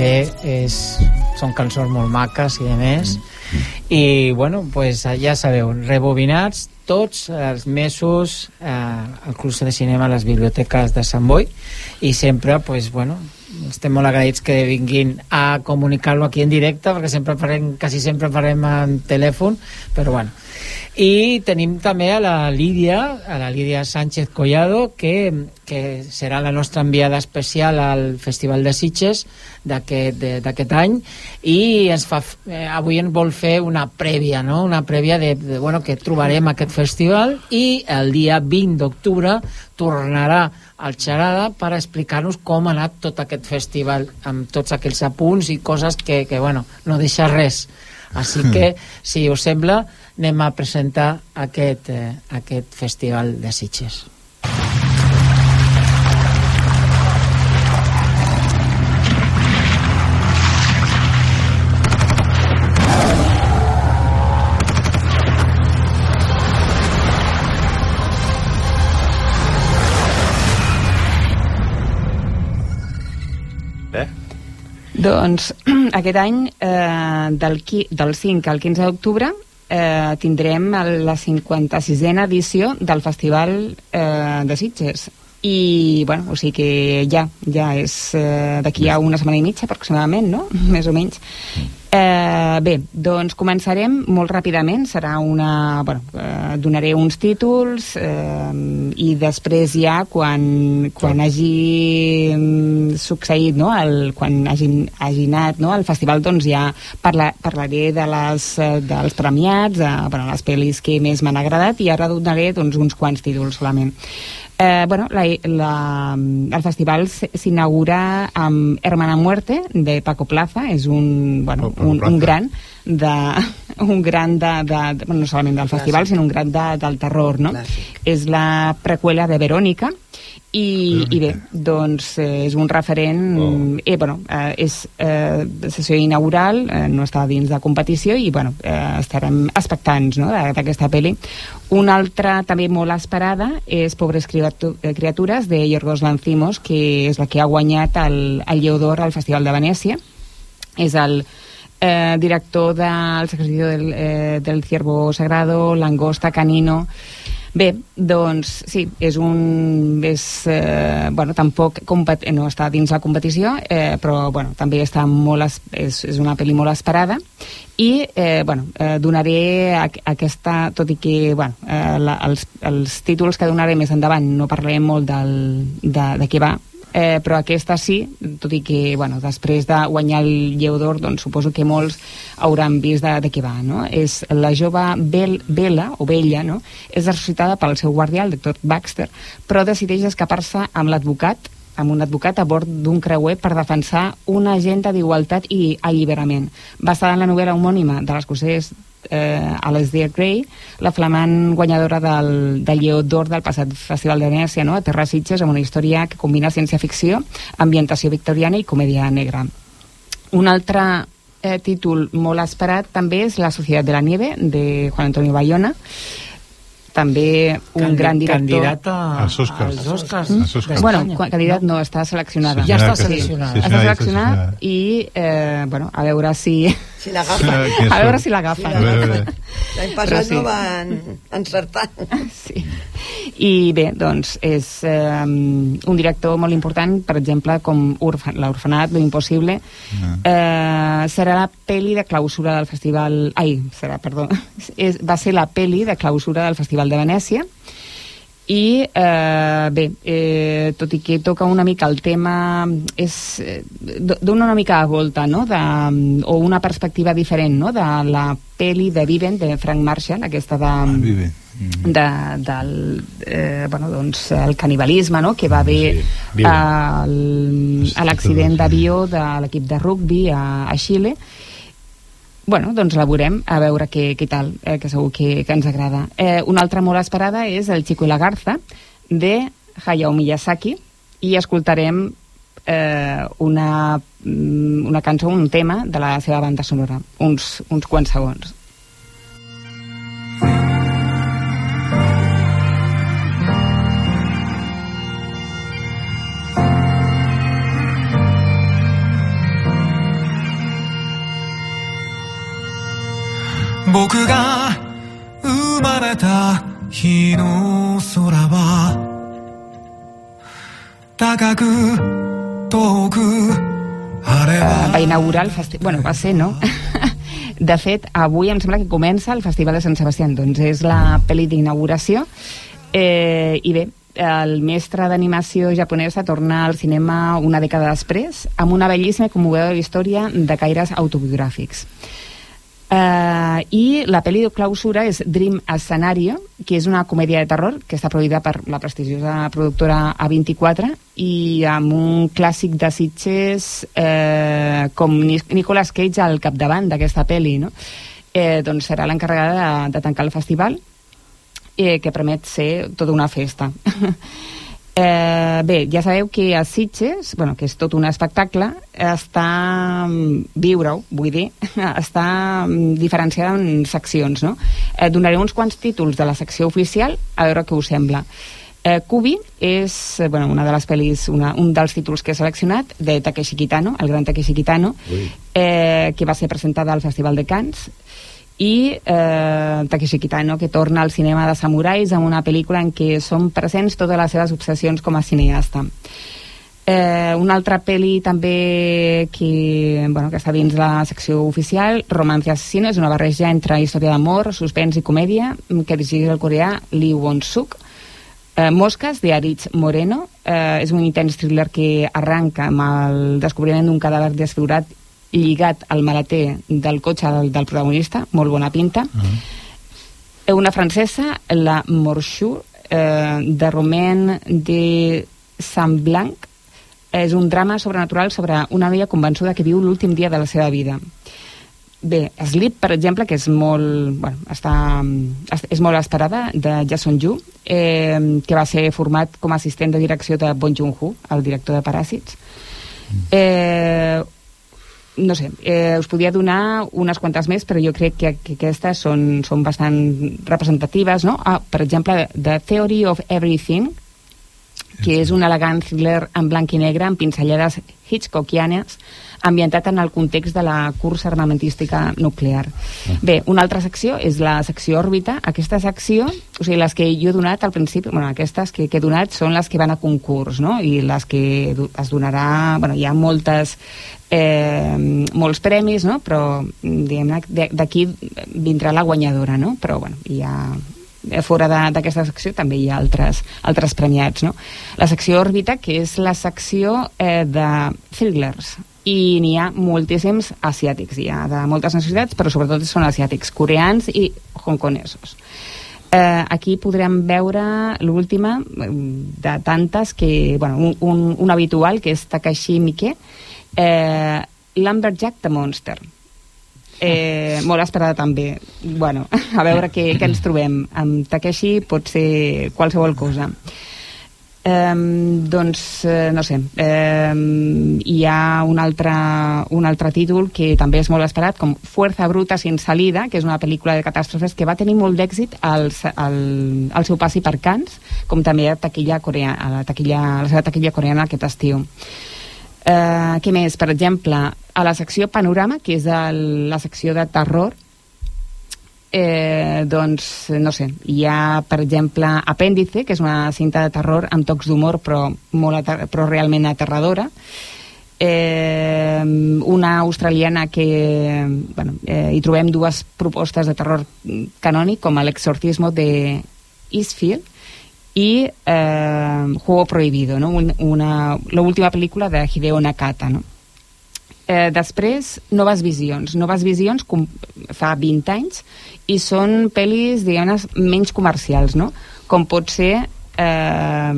També és, són cançons molt maques i de més. I bueno, pues, ja sabeu rebobinats tots els mesos eh, al Club de Cinema a les biblioteques de Sant Boi. I sempre pues, bueno, estem molt agraïts que vinguin a comunicar-lo aquí en directe perquè sempre farem, quasi sempre farem en telèfon però bueno i tenim també a la Lídia a la Lídia Sánchez Collado que, que serà la nostra enviada especial al Festival de Sitges d'aquest any. I ens fa, eh, avui ens vol fer una prèvia no? una prèvia de, de, bueno, que trobarem aquest festival i el dia 20 d'octubre tornarà al Xarada per explicar-nos com ha anat tot aquest festival amb tots aquells apunts i coses que, que bueno, no deixa res. Així que, si us sembla, anem a presentar aquest, eh, aquest festival de Sitges. Doncs (clears throat) aquest any, eh, del, qui, del 5 al 15 d'octubre, eh, tindrem la 56a edició del Festival eh, de Sitges. I, bueno, o sigui que ja, ja és eh, d'aquí a una setmana i mitja aproximadament, no? Més o menys. Eh, bé, doncs començarem molt ràpidament, serà una... Bueno, eh, donaré uns títols eh, i després ja quan, quan hagi mm, succeït, no? el, quan hagi, hagi anat no? al festival, doncs ja parla, parlaré de les, eh, dels premiats, de, bueno, les pel·lis que més m'han agradat i ara donaré doncs, uns quants títols solament. Eh, bueno, la, la, el festival s'inaugura amb Hermana Muerte de Paco Plaza, és un, bueno, un, un gran de, (laughs) un gran de, de, de bueno, no solament del festival, Clàssic. sinó un gran de, del terror, no? Clàssic. És la preqüela de Verònica, i, i bé, doncs eh, és un referent oh. eh, bueno, eh, és eh, sessió inaugural eh, no està dins de competició i bueno, eh, estarem expectants no, d'aquesta pel·li. Una altra també molt esperada és Pobres criatures de Yorgos Lanzimos que és la que ha guanyat el, el Lleó d'Or al Festival de Venècia. És el eh, director del secretario del, eh, del Ciervo Sagrado Langosta, Canino Bé, doncs sí, és un... És, eh, bueno, tampoc compet, no està dins la competició, eh, però bueno, també està molt es, és, és una pel·li molt esperada i eh, bueno, eh, donaré a, aquesta, tot i que bueno, eh, la, els, els títols que donaré més endavant no parlarem molt del, de, de què va, eh, però aquesta sí, tot i que bueno, després de guanyar el Lleu d'Or doncs suposo que molts hauran vist de, de què va no? és la jove Bel, Bella o Bella no? és ressuscitada pel seu guardià el doctor Baxter però decideix escapar-se amb l'advocat amb un advocat a bord d'un creuer per defensar una agenda d'igualtat i alliberament. Basada en la novel·la homònima de l'escocès eh, Alasdair Gray, la flamant guanyadora del, del Lleó d'Or del passat Festival de Venècia, no? a Terra Sitges, amb una història que combina ciència-ficció, ambientació victoriana i comèdia negra. Un altre eh, títol molt esperat també és La Societat de la Nieve, de Juan Antonio Bayona, també un Candi gran director candidat a... als Oscars, als Oscars. Mm? Oscars. bueno, candidat no, està seleccionada ja està seleccionada sí, està seleccionat i eh, bueno, a veure si si l'agafen a veure si l'agafen. L'any passat sí. no van encertar. Sí. i bé, doncs és eh, un director molt important per exemple com l'Orfenat, Lo Impossible. No. eh, serà la peli de clausura del festival ai, serà, perdó. (laughs) És, va ser la peli de clausura del festival de Venècia i eh, bé, eh, tot i que toca una mica el tema és eh, d'una una mica a volta no? de, o una perspectiva diferent no? de la peli de Viven de Frank Marshall aquesta de, ah, Viven mm. de, del eh, bueno, doncs, el canibalisme no? que va haver sí, a l'accident d'avió de l'equip de rugby a, a Xile bueno, doncs la veurem a veure què, què tal, eh, que segur que, que ens agrada. Eh, una altra molt esperada és El Chico i la Garza, de Hayao Miyazaki, i escoltarem eh, una, mm, una cançó, un tema de la seva banda sonora, uns, uns quants segons. 僕が生まれた日の空は高く遠くあれは va inaugurar el festival... Bueno, va ser, no? (laughs) De fet, avui em sembla que comença el Festival de Sant Sebastià, doncs és la pel·li d'inauguració. Eh, I bé, el mestre d'animació japonesa torna al cinema una dècada després amb una bellíssima i conmovedora història de caires autobiogràfics. Uh, I la pel·li de clausura és Dream Scenario, que és una comèdia de terror que està produïda per la prestigiosa productora A24 i amb un clàssic de Sitges eh, com Nic- Nicolas Cage al capdavant d'aquesta pel·li, no? Eh, doncs serà l'encarregada de, de tancar el festival eh, que promet ser tota una festa. (laughs) eh, bé, ja sabeu que a Sitges, bueno, que és tot un espectacle, està mm, viure-ho, vull dir, (laughs) està mm, diferenciada en seccions, no? Eh, donaré uns quants títols de la secció oficial, a veure què us sembla. Eh, Kubi és eh, bueno, una de les pel·lis, una, un dels títols que he seleccionat, de Takeshi Kitano, el gran Takeshi Kitano, eh, que va ser presentada al Festival de Cannes, i eh, Takeshi Kitano, que torna al cinema de samurais amb una pel·lícula en què són presents totes les seves obsessions com a cineasta. Eh, una altra pel·li també que, bueno, que està dins la secció oficial, Romance Assassino, és una barreja entre història d'amor, suspens i comèdia, que dirigeix el coreà Lee Won-suk. Eh, Mosques, de Aritz Moreno, eh, és un intens thriller que arranca amb el descobriment d'un cadàver desfigurat lligat al maleter del cotxe del, del protagonista, molt bona pinta. Uh Una francesa, la Morchou, eh, de Romain de Saint Blanc, és un drama sobrenatural sobre una noia convençuda que viu l'últim dia de la seva vida. Bé, Sleep, per exemple, que és molt, bueno, està, és molt esperada, de Jason Yu, eh, que va ser format com a assistent de direcció de Bon Joon-ho, el director de Paràsits. Eh, no sé, eh, us podia donar unes quantes més, però jo crec que, que aquestes són, són bastant representatives, no? Ah, per exemple, The Theory of Everything, que és un elegant thriller en blanc i negre amb pinzellades hitchcockianes ambientat en el context de la cursa armamentística nuclear. Bé, una altra secció és la secció òrbita. Aquesta secció, o sigui, les que jo he donat al principi, bueno, aquestes que, que he donat són les que van a concurs, no? I les que es donarà... Bueno, hi ha moltes eh, molts premis, no? però diguem-ne d'aquí vindrà la guanyadora, no? però bueno, hi ha eh, fora d'aquesta secció també hi ha altres, altres premiats. No? La secció òrbita, que és la secció eh, de thrillers, i n'hi ha moltíssims asiàtics, hi ha de moltes nacionalitats, però sobretot són asiàtics, coreans i hongkonesos. Eh, aquí podrem veure l'última eh, de tantes que, bueno, un, un, un habitual que és Takashi Miike, eh, Lumberjack the Monster. Eh, (laughs) molt esperada també. Bueno, a veure què, què ens trobem. Amb Takeshi pot ser qualsevol cosa. Um, doncs, eh, no sé, um, hi ha un altre, un altre títol que també és molt esperat, com Fuerza Bruta sin salida, que és una pel·lícula de catàstrofes que va tenir molt d'èxit al, al, al seu passi per Cannes, com també a, taquilla coreana, a, la, taquilla, a la seva taquilla coreana aquest estiu. Uh, què més? Per exemple, a la secció Panorama, que és el, la secció de terror, eh, doncs, no sé, hi ha, per exemple, Apèndice, que és una cinta de terror amb tocs d'humor, però, molt però realment aterradora, eh, una australiana que bueno, eh, hi trobem dues propostes de terror canònic com l'exorcismo de Eastfield i eh, Juego Prohibido no? Un- una, l'última pel·lícula de Hideo Nakata no? eh, després, Noves Visions. Noves Visions com, fa 20 anys i són pel·lis, diguem menys comercials, no? Com pot ser... Eh,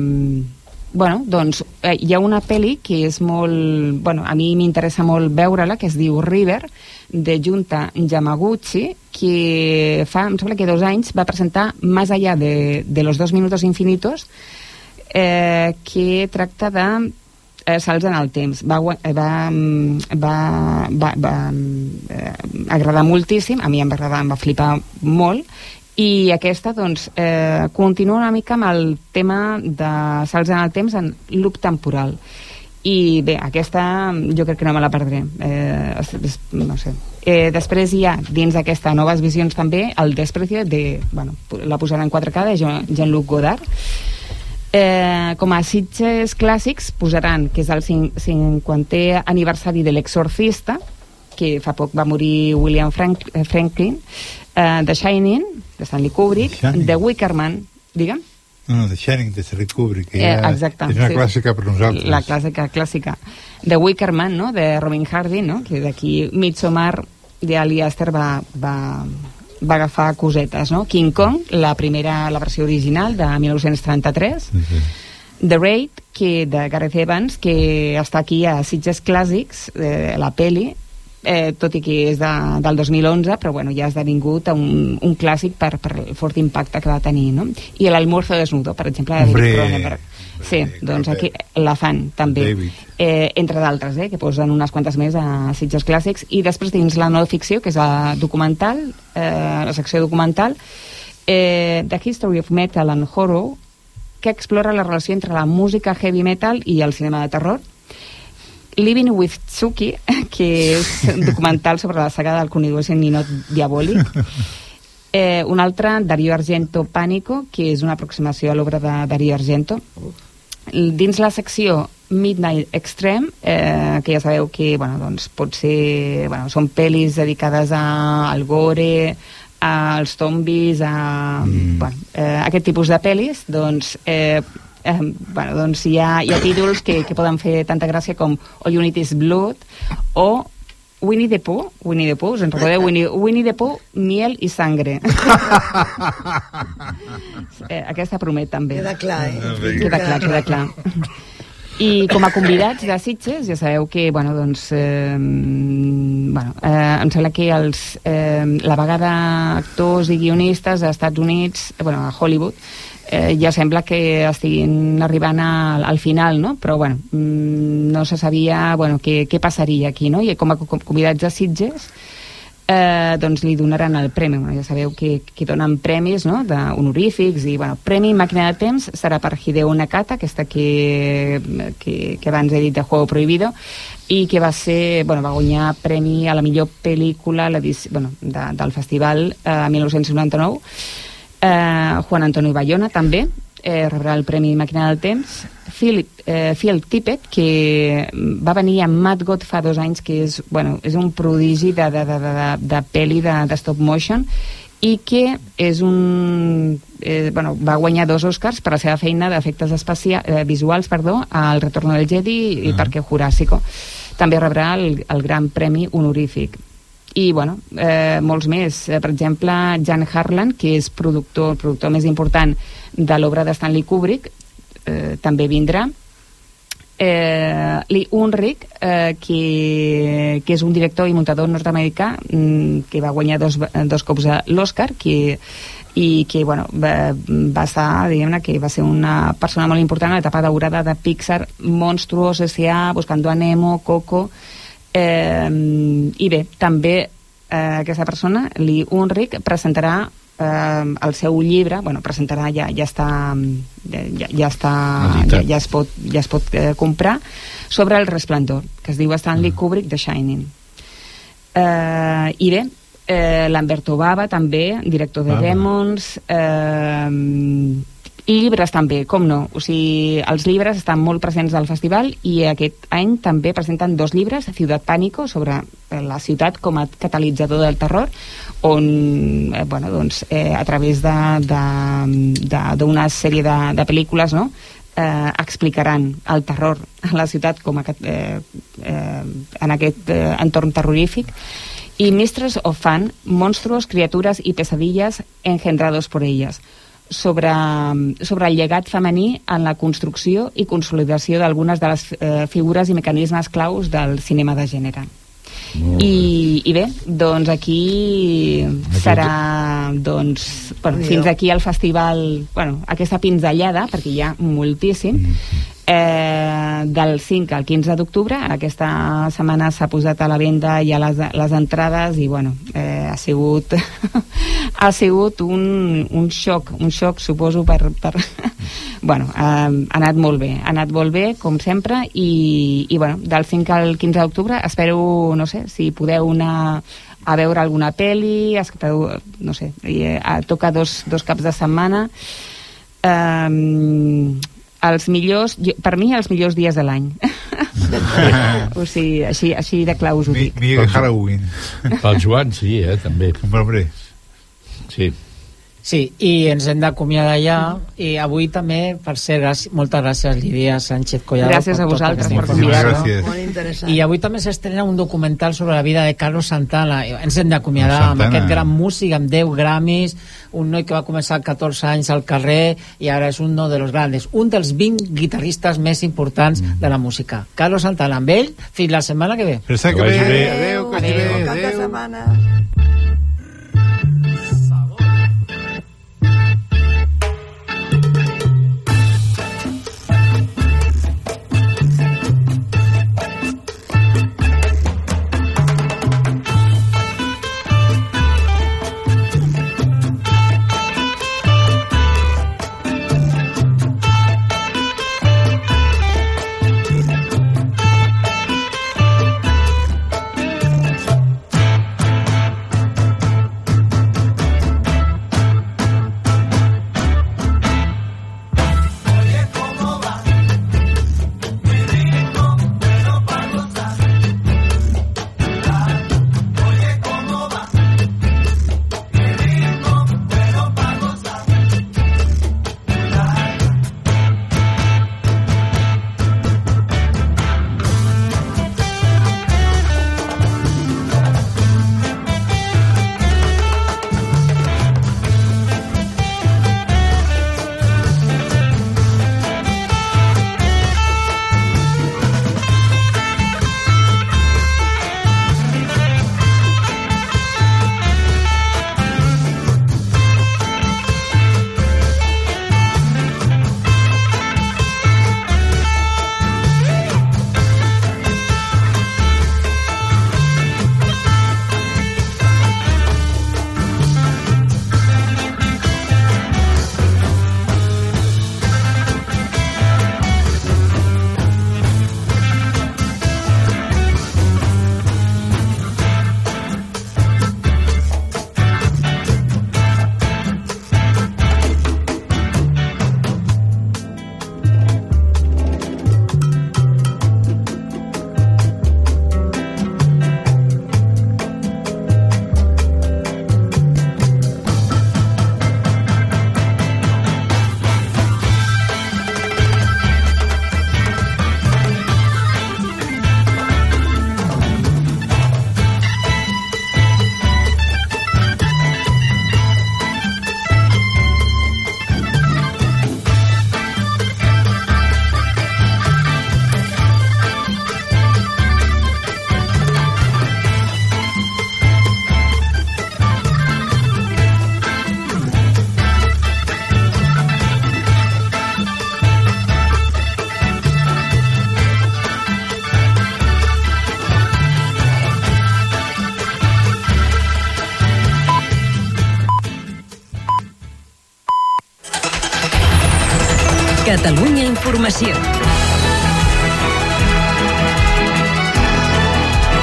bueno, doncs eh, hi ha una pel·li que és molt... Bueno, a mi m'interessa molt veure-la, que es diu River, de Junta Yamaguchi, que fa, em sembla que dos anys va presentar Más allá de, de los dos minutos infinitos, eh, que tracta de eh, salts en el temps. Va, eh, va, mm, va, va, va eh, agradar moltíssim, a mi em va agradar, em va flipar molt, i aquesta, doncs, eh, continua una mica amb el tema de salts en el temps en loop temporal. i bé, aquesta jo crec que no me la perdré. Eh, no sé. Eh, després hi ha dins d'aquestes noves visions també el Desprecio de, bueno, la posarà en 4K de Jean- Jean-Luc Godard. Eh, com a Sitges clàssics posaran que és el cin- 50è aniversari de l'exorcista que fa poc va morir William Frank, eh, Franklin eh, The Shining de Stanley Kubrick Shining. The Wicker Man digue'm No, no, The Shining de Stanley Kubrick, que Eh, ja exacte, és una sí. clàssica per nosaltres. La clàssica, clàssica. The Wicker Man, no?, de Robin Hardy, no?, que d'aquí Midsommar de Ali Aster va, va, va agafar cosetes, no? King Kong, la primera, la versió original de 1933, The Raid, que de Gareth Evans, que està aquí a Sitges Clàssics, eh, la peli, eh, tot i que és de, del 2011, però bueno, ja ha esdevingut un, un clàssic per, per el fort impacte que va tenir, no? I l'Almuerzo desnudo, per exemple, de David Cronenberg. Sí, doncs aquí la fan també, David. eh, entre d'altres, eh, que posen unes quantes més a Sitges Clàssics i després dins la no ficció, que és la documental eh, la secció documental eh, The History of Metal and Horror que explora la relació entre la música heavy metal i el cinema de terror Living with Tsuki, (laughs) que és un documental sobre la saga del conidor en ninot diabòlic. Eh, un altre, Darío Argento Pànico, que és una aproximació a l'obra de Darío Argento. Dins la secció Midnight Extreme, eh, que ja sabeu que bueno, doncs, pot ser, bueno, són pel·lis dedicades a, al gore, als zombis, a, mm. bueno, eh, aquest tipus de pel·lis, doncs, eh, eh, bueno, doncs hi, ha, hi ha títols que, que poden fer tanta gràcia com All You Need Is Blood o Winnie the Pooh, Winnie the Pooh, us en recordeu? (laughs) Winnie, Winnie the Pooh, miel i sangre. (laughs) eh, aquesta promet també. Queda clar, eh? Queda clar, queda clar. I com a convidats de Sitges, ja sabeu que, bueno, doncs, eh, bueno, eh, em sembla que els, eh, la vegada actors i guionistes als Estats Units, eh, bueno, a Hollywood, eh, ja sembla que estiguin arribant al, al final, no? Però, bueno, mm, no se sabia, bueno, què, què passaria aquí, no? I com a convidats de Sitges, eh, doncs li donaran el premi. Bueno, ja sabeu que, que donen premis no? de honorífics i bueno, premi Màquina de Temps serà per Hideo Nakata, aquesta que, que, que abans he dit de Juego Prohibido i que va ser, bueno, va guanyar premi a la millor pel·lícula a bueno, de, del festival eh, 1999 eh, Juan Antonio Bayona també eh, rebrà el Premi Màquina del Temps. Philip, eh, Phil Tippett que va venir a Mad God fa dos anys que és, bueno, és un prodigi de, de, de, de, de, de pel·li de, de stop motion i que és un, eh, bueno, va guanyar dos Oscars per la seva feina d'efectes eh, visuals perdó, al Retorno del Jedi i Ah. perquè Jurásico. També rebrà el, el Gran Premi Honorífic i bueno, eh, molts més eh, per exemple Jan Harlan que és productor, el productor més important de l'obra de Stanley Kubrick eh, també vindrà eh, Lee Unrich eh, que, que és un director i muntador nord-americà mm, que va guanyar dos, dos cops l'Oscar que i que bueno, va, va estar, diguem-ne, que va ser una persona molt important a l'etapa daurada de Pixar, Monstruos, S.A., Buscando a Nemo, Coco, eh, i bé, també eh, aquesta persona, Lee Unrich, presentarà eh, el seu llibre, bueno, presentarà, ja, ja està, ja, ja està, ja, ja es pot, ja es pot eh, comprar, sobre el resplendor, que es diu Stanley Kubrick, The Shining. Eh, I bé, eh, Lamberto Bava també, director de Bava. Demons eh, i llibres també, com no? O sigui, els llibres estan molt presents al festival i aquest any també presenten dos llibres, Ciutat Pànico sobre eh, la ciutat com a catalitzador del terror on eh, bueno, doncs, eh, a través d'una sèrie de, de pel·lícules no? eh, explicaran el terror a la ciutat com a, eh, eh, en aquest eh, entorn terrorífic. Y Mistress of Fun, monstruos, criaturas y pesadillas engendrados por ellas sobre, sobre el llegat femení en la construcció i consolidació d'algunes de les eh, figures i mecanismes claus del cinema de gènere. I, I bé, doncs aquí serà doncs, bueno, fins aquí el festival bueno, aquesta pinzellada, perquè hi ha moltíssim eh, del 5 al 15 d'octubre aquesta setmana s'ha posat a la venda ja les, les entrades i bueno, eh, ha sigut (laughs) ha sigut un, un xoc un xoc suposo per, per, (laughs) bueno, eh, ha anat molt bé, ha anat molt bé, com sempre, i, i bueno, del 5 al 15 d'octubre espero, no sé, si podeu anar a veure alguna pel·li, no sé, i, eh, toca dos, dos caps de setmana, eh, els millors, jo, per mi, els millors dies de l'any. (laughs) o sigui, així, així de clar us ho dic. Millor que Halloween. Pel Joan, sí, eh, també. Hombre, Sí. Sí, i ens hem d'acomiadar ja i avui també, per ser, gràcies, moltes gràcies Lídia Sánchez Collado Gràcies a tota vosaltres per interessant. I avui també s'estrena un documental sobre la vida de Carlos Santana. Ens hem d'acomiadar amb aquest gran músic amb 10 Grammys, un noi que va començar amb 14 anys al carrer i ara és un de los grandes, un dels 20 guitarristes més importants Mm. de la música. Carlos Santana, amb ell, fins la setmana que ve. Pensa que Que vagi bé. bé. Adéu, que vagi Adéu. bé. Cap de Adéu. setmana. Catalunya Informació.